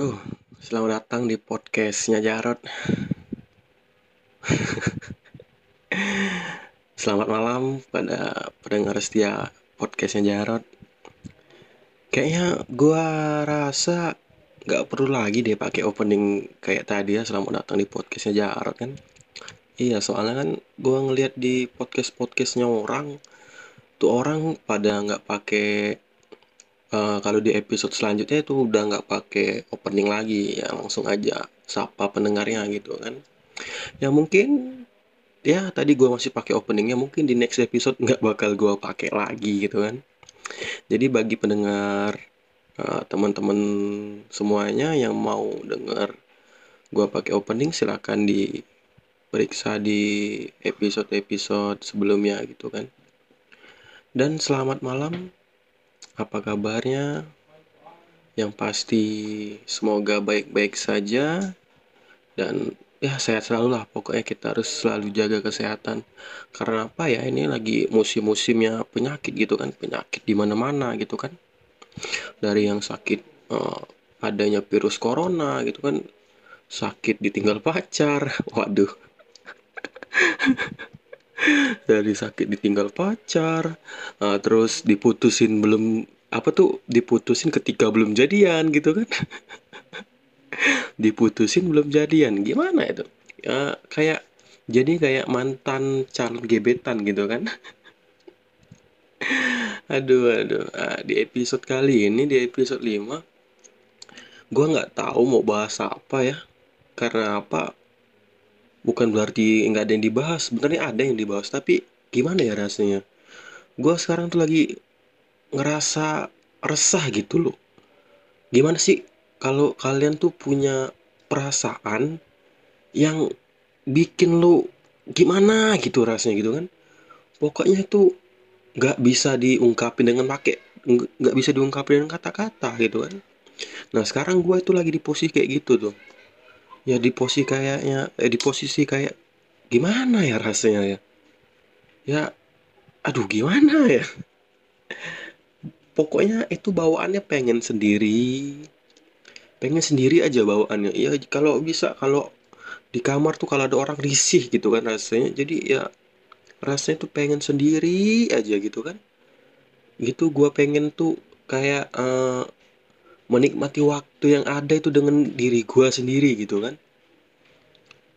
Yo, selamat datang di podcastnya Jarot. selamat malam pada pendengar setia podcastnya Jarot. Kayaknya gua rasa nggak perlu lagi deh pakai opening kayak tadi ya selamat datang di podcastnya Jarot kan. Iya, soalnya kan gua ngeliat di podcast podcastnya orang tuh orang pada nggak pakai uh, kalau di episode selanjutnya itu udah nggak pakai opening lagi ya langsung aja sapa pendengarnya gitu kan. Ya mungkin ya tadi gue masih pakai openingnya mungkin di next episode nggak bakal gue pakai lagi gitu kan. Jadi bagi pendengar uh, teman-teman semuanya yang mau dengar gue pakai opening silahkan diperiksa di episode-episode sebelumnya gitu kan. Dan selamat malam apa kabarnya? Yang pasti semoga baik-baik saja. Dan ya sehat selalu lah. Pokoknya kita harus selalu jaga kesehatan. Karena apa ya? Ini lagi musim-musimnya penyakit gitu kan. Penyakit di mana-mana gitu kan. Dari yang sakit uh, adanya virus corona gitu kan. Sakit ditinggal pacar. Waduh dari sakit ditinggal pacar uh, terus diputusin belum apa tuh diputusin ketika belum jadian gitu kan. Diputusin belum jadian gimana itu? Ya kayak jadi kayak mantan calon gebetan gitu kan. Aduh aduh nah, di episode kali ini di episode 5 gue nggak tahu mau bahas apa ya. Karena apa bukan berarti nggak ada yang dibahas. Sebenarnya ada yang dibahas tapi gimana ya rasanya? Gue sekarang tuh lagi ngerasa resah gitu loh. Gimana sih kalau kalian tuh punya perasaan yang bikin lo gimana gitu rasanya gitu kan? Pokoknya itu nggak bisa diungkapin dengan pakai nggak bisa diungkapin dengan kata-kata gitu kan? Nah sekarang gue itu lagi di posisi kayak gitu tuh ya di posisi kayaknya eh, di posisi kayak gimana ya rasanya ya? Ya aduh gimana ya? Pokoknya itu bawaannya pengen sendiri. Pengen sendiri aja bawaannya. Ya kalau bisa kalau di kamar tuh kalau ada orang risih gitu kan rasanya. Jadi ya rasanya tuh pengen sendiri aja gitu kan. Gitu gue pengen tuh kayak uh, menikmati waktu yang ada itu dengan diri gue sendiri gitu kan.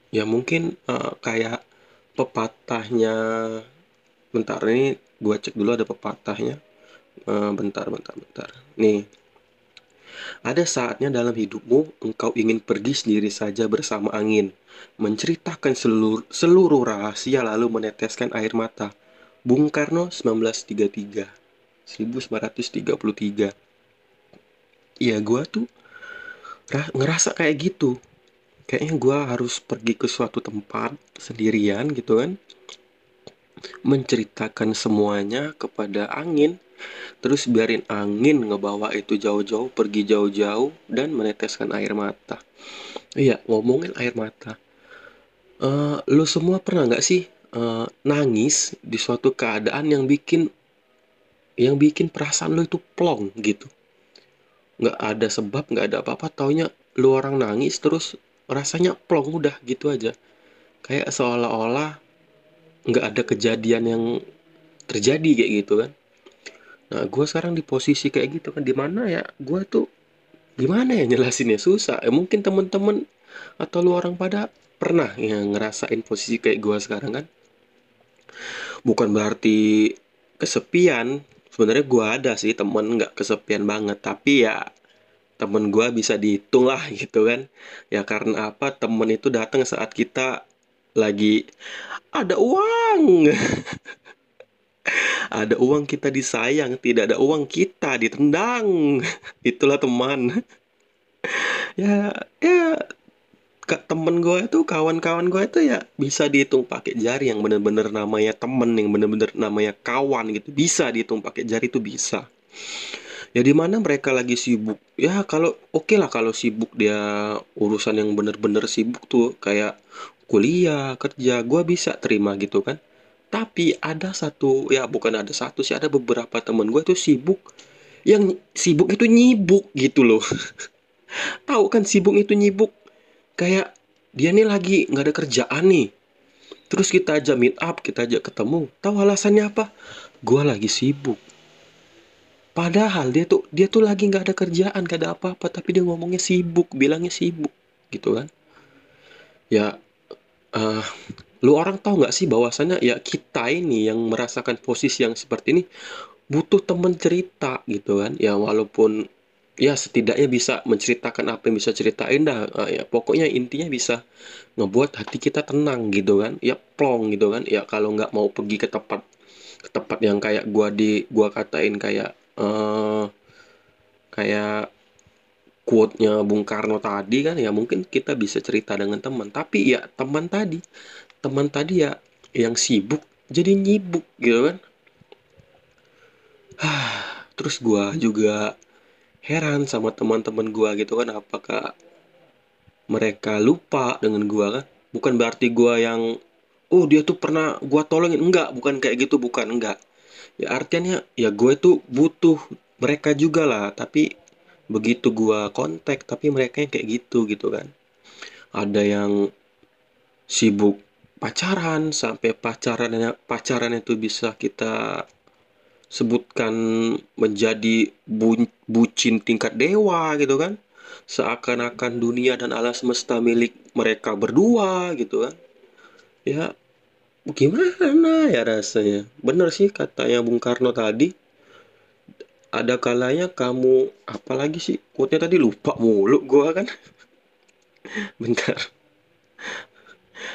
Ya mungkin uh, kayak pepatahnya bentar ini gue cek dulu ada pepatahnya. Uh, bentar bentar bentar. Nih ada saatnya dalam hidupmu engkau ingin pergi sendiri saja bersama angin, menceritakan seluruh, seluruh rahasia lalu meneteskan air mata. Bung Karno 1933 1933 ya gue tuh ngerasa kayak gitu. Kayaknya gue harus pergi ke suatu tempat sendirian gitu kan. Menceritakan semuanya kepada angin. Terus biarin angin ngebawa itu jauh-jauh pergi jauh-jauh dan meneteskan air mata. Iya ngomongin air mata. Uh, lo semua pernah nggak sih uh, nangis di suatu keadaan yang bikin yang bikin perasaan lo itu plong gitu nggak ada sebab nggak ada apa-apa taunya lu orang nangis terus rasanya plong udah gitu aja. Kayak seolah-olah nggak ada kejadian yang terjadi kayak gitu kan. Nah gue sekarang di posisi kayak gitu kan di mana ya gue tuh gimana ya jelasinnya? Susah. Ya, mungkin temen-temen atau lu orang pada pernah yang ngerasain posisi kayak gue sekarang kan? Bukan berarti kesepian sebenarnya gue ada sih temen nggak kesepian banget. Tapi ya temen gue bisa dihitung lah gitu kan. Ya karena apa? Temen itu datang saat kita lagi ada uang. Ada uang kita disayang tidak ada uang kita ditendang. Itulah teman. Ya ya temen gue itu kawan-kawan gue itu ya bisa dihitung pakai jari yang bener-bener namanya temen yang bener-bener namanya kawan gitu. Bisa dihitung pakai jari itu bisa. Ya di mana mereka lagi sibuk? Ya kalau oke okay lah kalau sibuk dia urusan yang bener-bener sibuk tuh kayak kuliah kerja gue bisa terima gitu kan. Tapi ada satu ya bukan ada satu sih ada beberapa temen gue tuh sibuk yang sibuk itu nyibuk gitu loh. Tahu kan sibuk itu nyibuk kayak dia nih lagi nggak ada kerjaan nih. Terus kita aja meet up kita aja ketemu. Tahu alasannya apa? Gua lagi sibuk. Padahal dia tuh dia tuh lagi nggak ada kerjaan gak ada apa-apa tapi dia ngomongnya sibuk bilangnya sibuk gitu kan? Ya eh lu orang tahu nggak sih bahwasannya ya kita ini yang merasakan posisi yang seperti ini butuh temen cerita gitu kan? Ya walaupun ya setidaknya bisa menceritakan apa yang bisa ceritain dah. Eh, ya pokoknya intinya bisa ngebuat hati kita tenang gitu kan. Ya plong gitu kan. Ya kalau nggak mau pergi ke tempat ke tempat yang kayak gua di gua katain kayak eh kayak quote-nya Bung Karno tadi kan ya mungkin kita bisa cerita dengan teman. Tapi ya teman tadi teman tadi ya yang sibuk jadi nyibuk gitu kan. Terus gua juga heran sama teman-teman gua gitu kan apakah mereka lupa dengan gua kan? Bukan berarti gua yang oh dia tuh pernah gua tolongin. Enggak bukan kayak gitu bukan enggak. Ya artinya ya gue tuh butuh mereka juga lah tapi begitu gua kontak tapi mereka yang kayak gitu gitu kan. Ada yang sibuk pacaran sampai pacarannya pacaran itu bisa kita sebutkan menjadi bu- bucin tingkat dewa gitu kan. Seakan-akan dunia dan alam semesta milik mereka berdua gitu kan. Ya gimana ya rasanya? Bener sih katanya Bung Karno tadi. Ada kalanya kamu apalagi sih? Quote-nya tadi lupa mulu gua kan. Bentar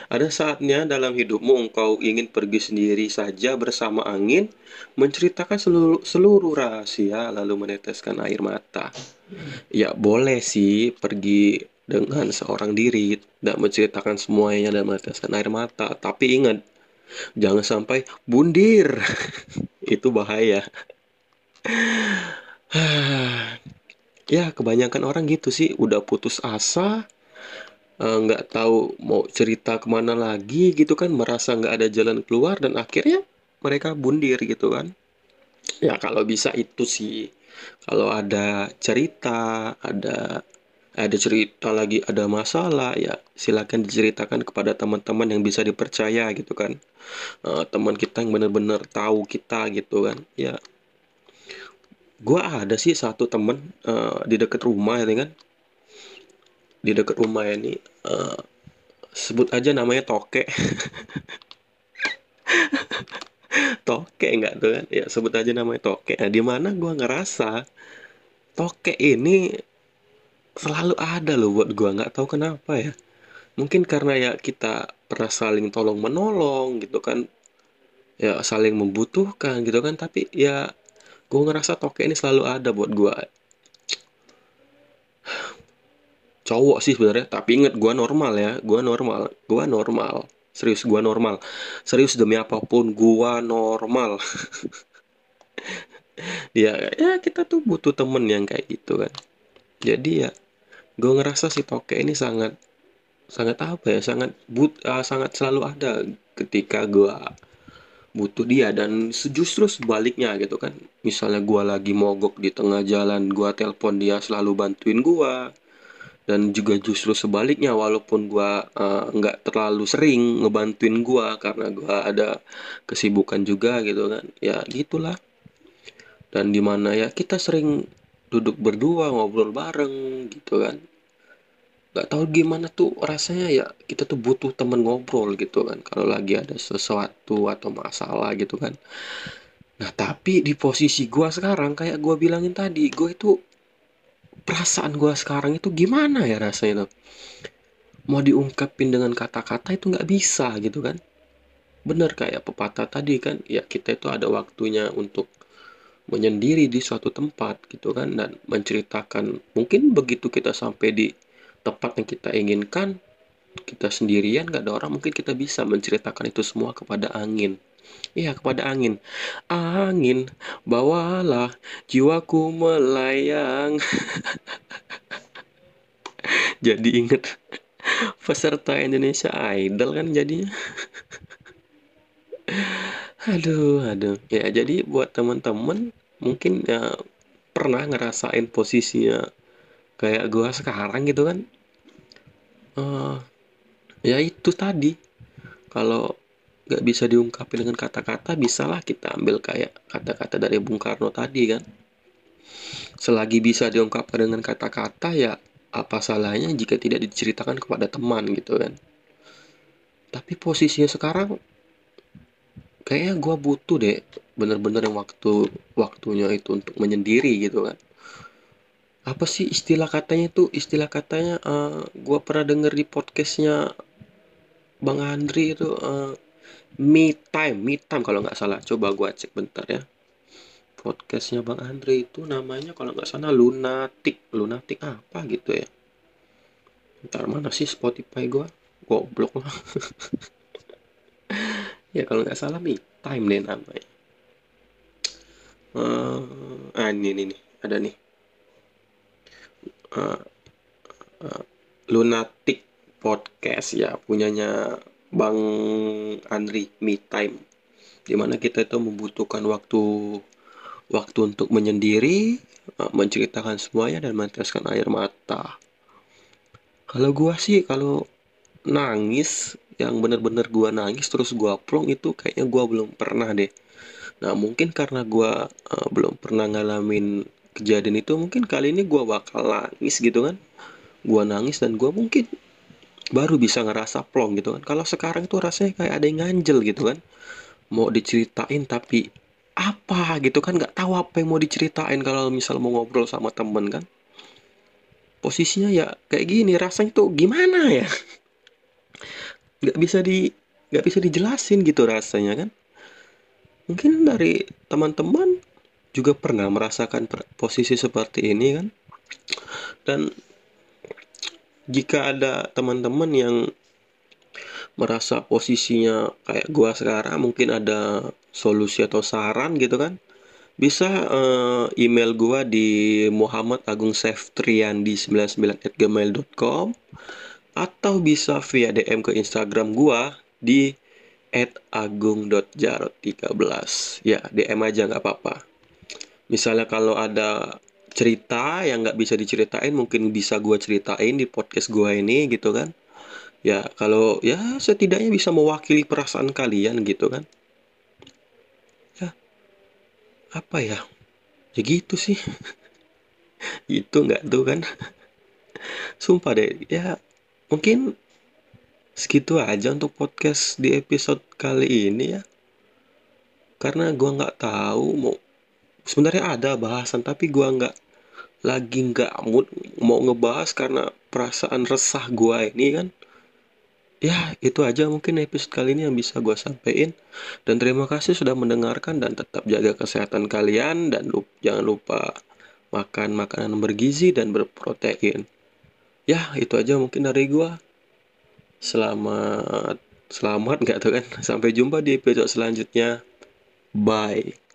ada saatnya dalam hidupmu engkau ingin pergi sendiri saja bersama angin menceritakan seluruh, seluruh rahasia lalu meneteskan air mata. Ya boleh sih pergi dengan seorang diri dan menceritakan semuanya dan meneteskan air mata. Tapi ingat jangan sampai bundir. Itu bahaya. Ya kebanyakan orang gitu sih. Udah putus asa eh, nggak tahu mau cerita ke mana lagi gitu kan merasa nggak ada jalan keluar dan akhirnya mereka bundir gitu kan. Ya. Kalau bisa itu sih. Kalau ada cerita ada ada cerita lagi ada masalah ya silakan diceritakan kepada teman-teman yang bisa dipercaya gitu kan. Eh, teman kita yang benar-benar tahu kita gitu kan ya. Gua ada sih satu temen eh, di dekat rumah ya kan di dekat rumah ini eh, sebut aja namanya Toke. Toke nggak tuh kan? Ya sebut aja namanya Toke. Nah di mana gua ngerasa Toke ini selalu ada loh buat gua. Nggak tahu kenapa ya. Mungkin karena ya kita pernah saling tolong menolong gitu kan. Ya saling membutuhkan gitu kan. Tapi ya gue ngerasa toke ini selalu ada buat gue cowok sih sebenarnya tapi inget gue normal ya gue normal gue normal. Serius gue normal. Serius demi apa pun gue normal. Ya ya kita tuh butuh temen yang kayak gitu kan. Jadi ya gue ngerasa si toke ini sangat sangat apa ya sangat but ah, sangat selalu ada ketika gue butuh dia. Dan justru sebaliknya gitu kan. Misalnya gua lagi mogok di tengah jalan gua telepon dia selalu bantuin gua dan juga justru sebaliknya walaupun gua eh, nggak terlalu sering ngebantuin gua karena gua ada kesibukan juga gitu kan ya gitulah. Dan di mana ya kita sering duduk berdua ngobrol bareng gitu kan. Nggak tahu gimana tuh rasanya ya kita tuh butuh temen ngobrol gitu kan kalau lagi ada sesuatu atau masalah gitu kan. Nah tapi di posisi gua sekarang kayak gua bilangin tadi gua itu perasaan gua sekarang itu gimana ya rasanya tuh? Mau diungkapin dengan kata-kata itu nggak bisa gitu kan? Bener kayak pepatah tadi kan ya kita itu ada waktunya untuk menyendiri di suatu tempat gitu kan dan menceritakan mungkin begitu kita sampai di tempat yang kita inginkan kita sendirian gak ada orang mungkin kita bisa menceritakan itu semua kepada angin iya kepada angin. Angin bawalah jiwaku melayang. Jadi inget peserta Indonesia Idol kan jadinya. Aduh aduh. Ya jadi buat teman-teman mungkin ya pernah ngerasain posisinya kayak gua sekarang gitu kan? Eh ya itu tadi. Kalau nggak bisa diungkapin dengan kata-kata bisalah kita ambil kayak kata-kata dari Bung Karno tadi kan? Selagi bisa diungkapkan dengan kata-kata ya apa salahnya jika tidak diceritakan kepada teman gitu kan? Tapi posisinya sekarang kayaknya gue butuh deh bener-bener yang waktu waktunya itu untuk menyendiri gitu kan? Apa sih istilah katanya itu? Istilah katanya uh, gue pernah denger di podcastnya Bang Andri itu uh, me time me time kalau nggak salah. Coba gue cek bentar ya. Podcastnya Bang Andri itu namanya kalau nggak salah lunatic. Lunatic apa gitu ya? Ntar mana sih Spotify gue goblok lah. Ya kalau nggak salah me time deh namanya. Uh, ah ini nih, nih ada nih. Uh, uh, lunatic podcast. Ya punyanya Bang Andri Me Time. Di mana kita itu membutuhkan waktu waktu untuk menyendiri menceritakan semuanya dan meneteskan air mata. Kalau gua sih kalau nangis yang bener-bener gua nangis terus gua plong itu kayaknya gua belum pernah deh. Nah mungkin karena gua uh, belum pernah ngalamin kejadian itu mungkin kali ini gua bakal nangis gitu kan. Gua nangis dan gua mungkin baru bisa ngerasa plong gitu kan. Kalau sekarang tuh rasanya kayak ada yang nganjel gitu kan. Mau diceritain tapi apa gitu kan nggak tahu apa yang mau diceritain kalau misal mau ngobrol sama temen kan. Posisinya ya kayak gini rasanya tuh gimana ya? Nggak bisa di nggak bisa dijelasin gitu rasanya kan. Mungkin dari teman-teman juga pernah merasakan posisi seperti ini kan. Dan jika ada teman-teman yang merasa posisinya kayak gua sekarang mungkin ada solusi atau saran gitu kan bisa uh, email gua di Muhammad Agung Seftriandi 99@gmail.com atau bisa via DM ke Instagram gua di @agung.jarot13 ya DM aja nggak apa-apa. Misalnya kalau ada cerita yang nggak bisa diceritain mungkin bisa gua ceritain di podcast gua ini gitu kan. Ya kalau ya setidaknya bisa mewakili perasaan kalian gitu kan. Ya apa ya? Ya gitu sih. Itu nggak tuh kan. Sumpah deh ya mungkin segitu aja untuk podcast di episode kali ini ya. Karena gua nggak tahu mau sebenarnya ada bahasan tapi gua nggak lagi nggak mood mau ngebahas karena perasaan resah gua ini kan. Ya itu aja mungkin episode kali ini yang bisa gua sampaikan dan terima kasih sudah mendengarkan dan tetap jaga kesehatan kalian. Dan lupa, jangan lupa makan makanan bergizi dan berprotein. Ya itu aja mungkin dari gua. Selamat selamat nggak tuh kan? Sampai jumpa di episode selanjutnya. Bye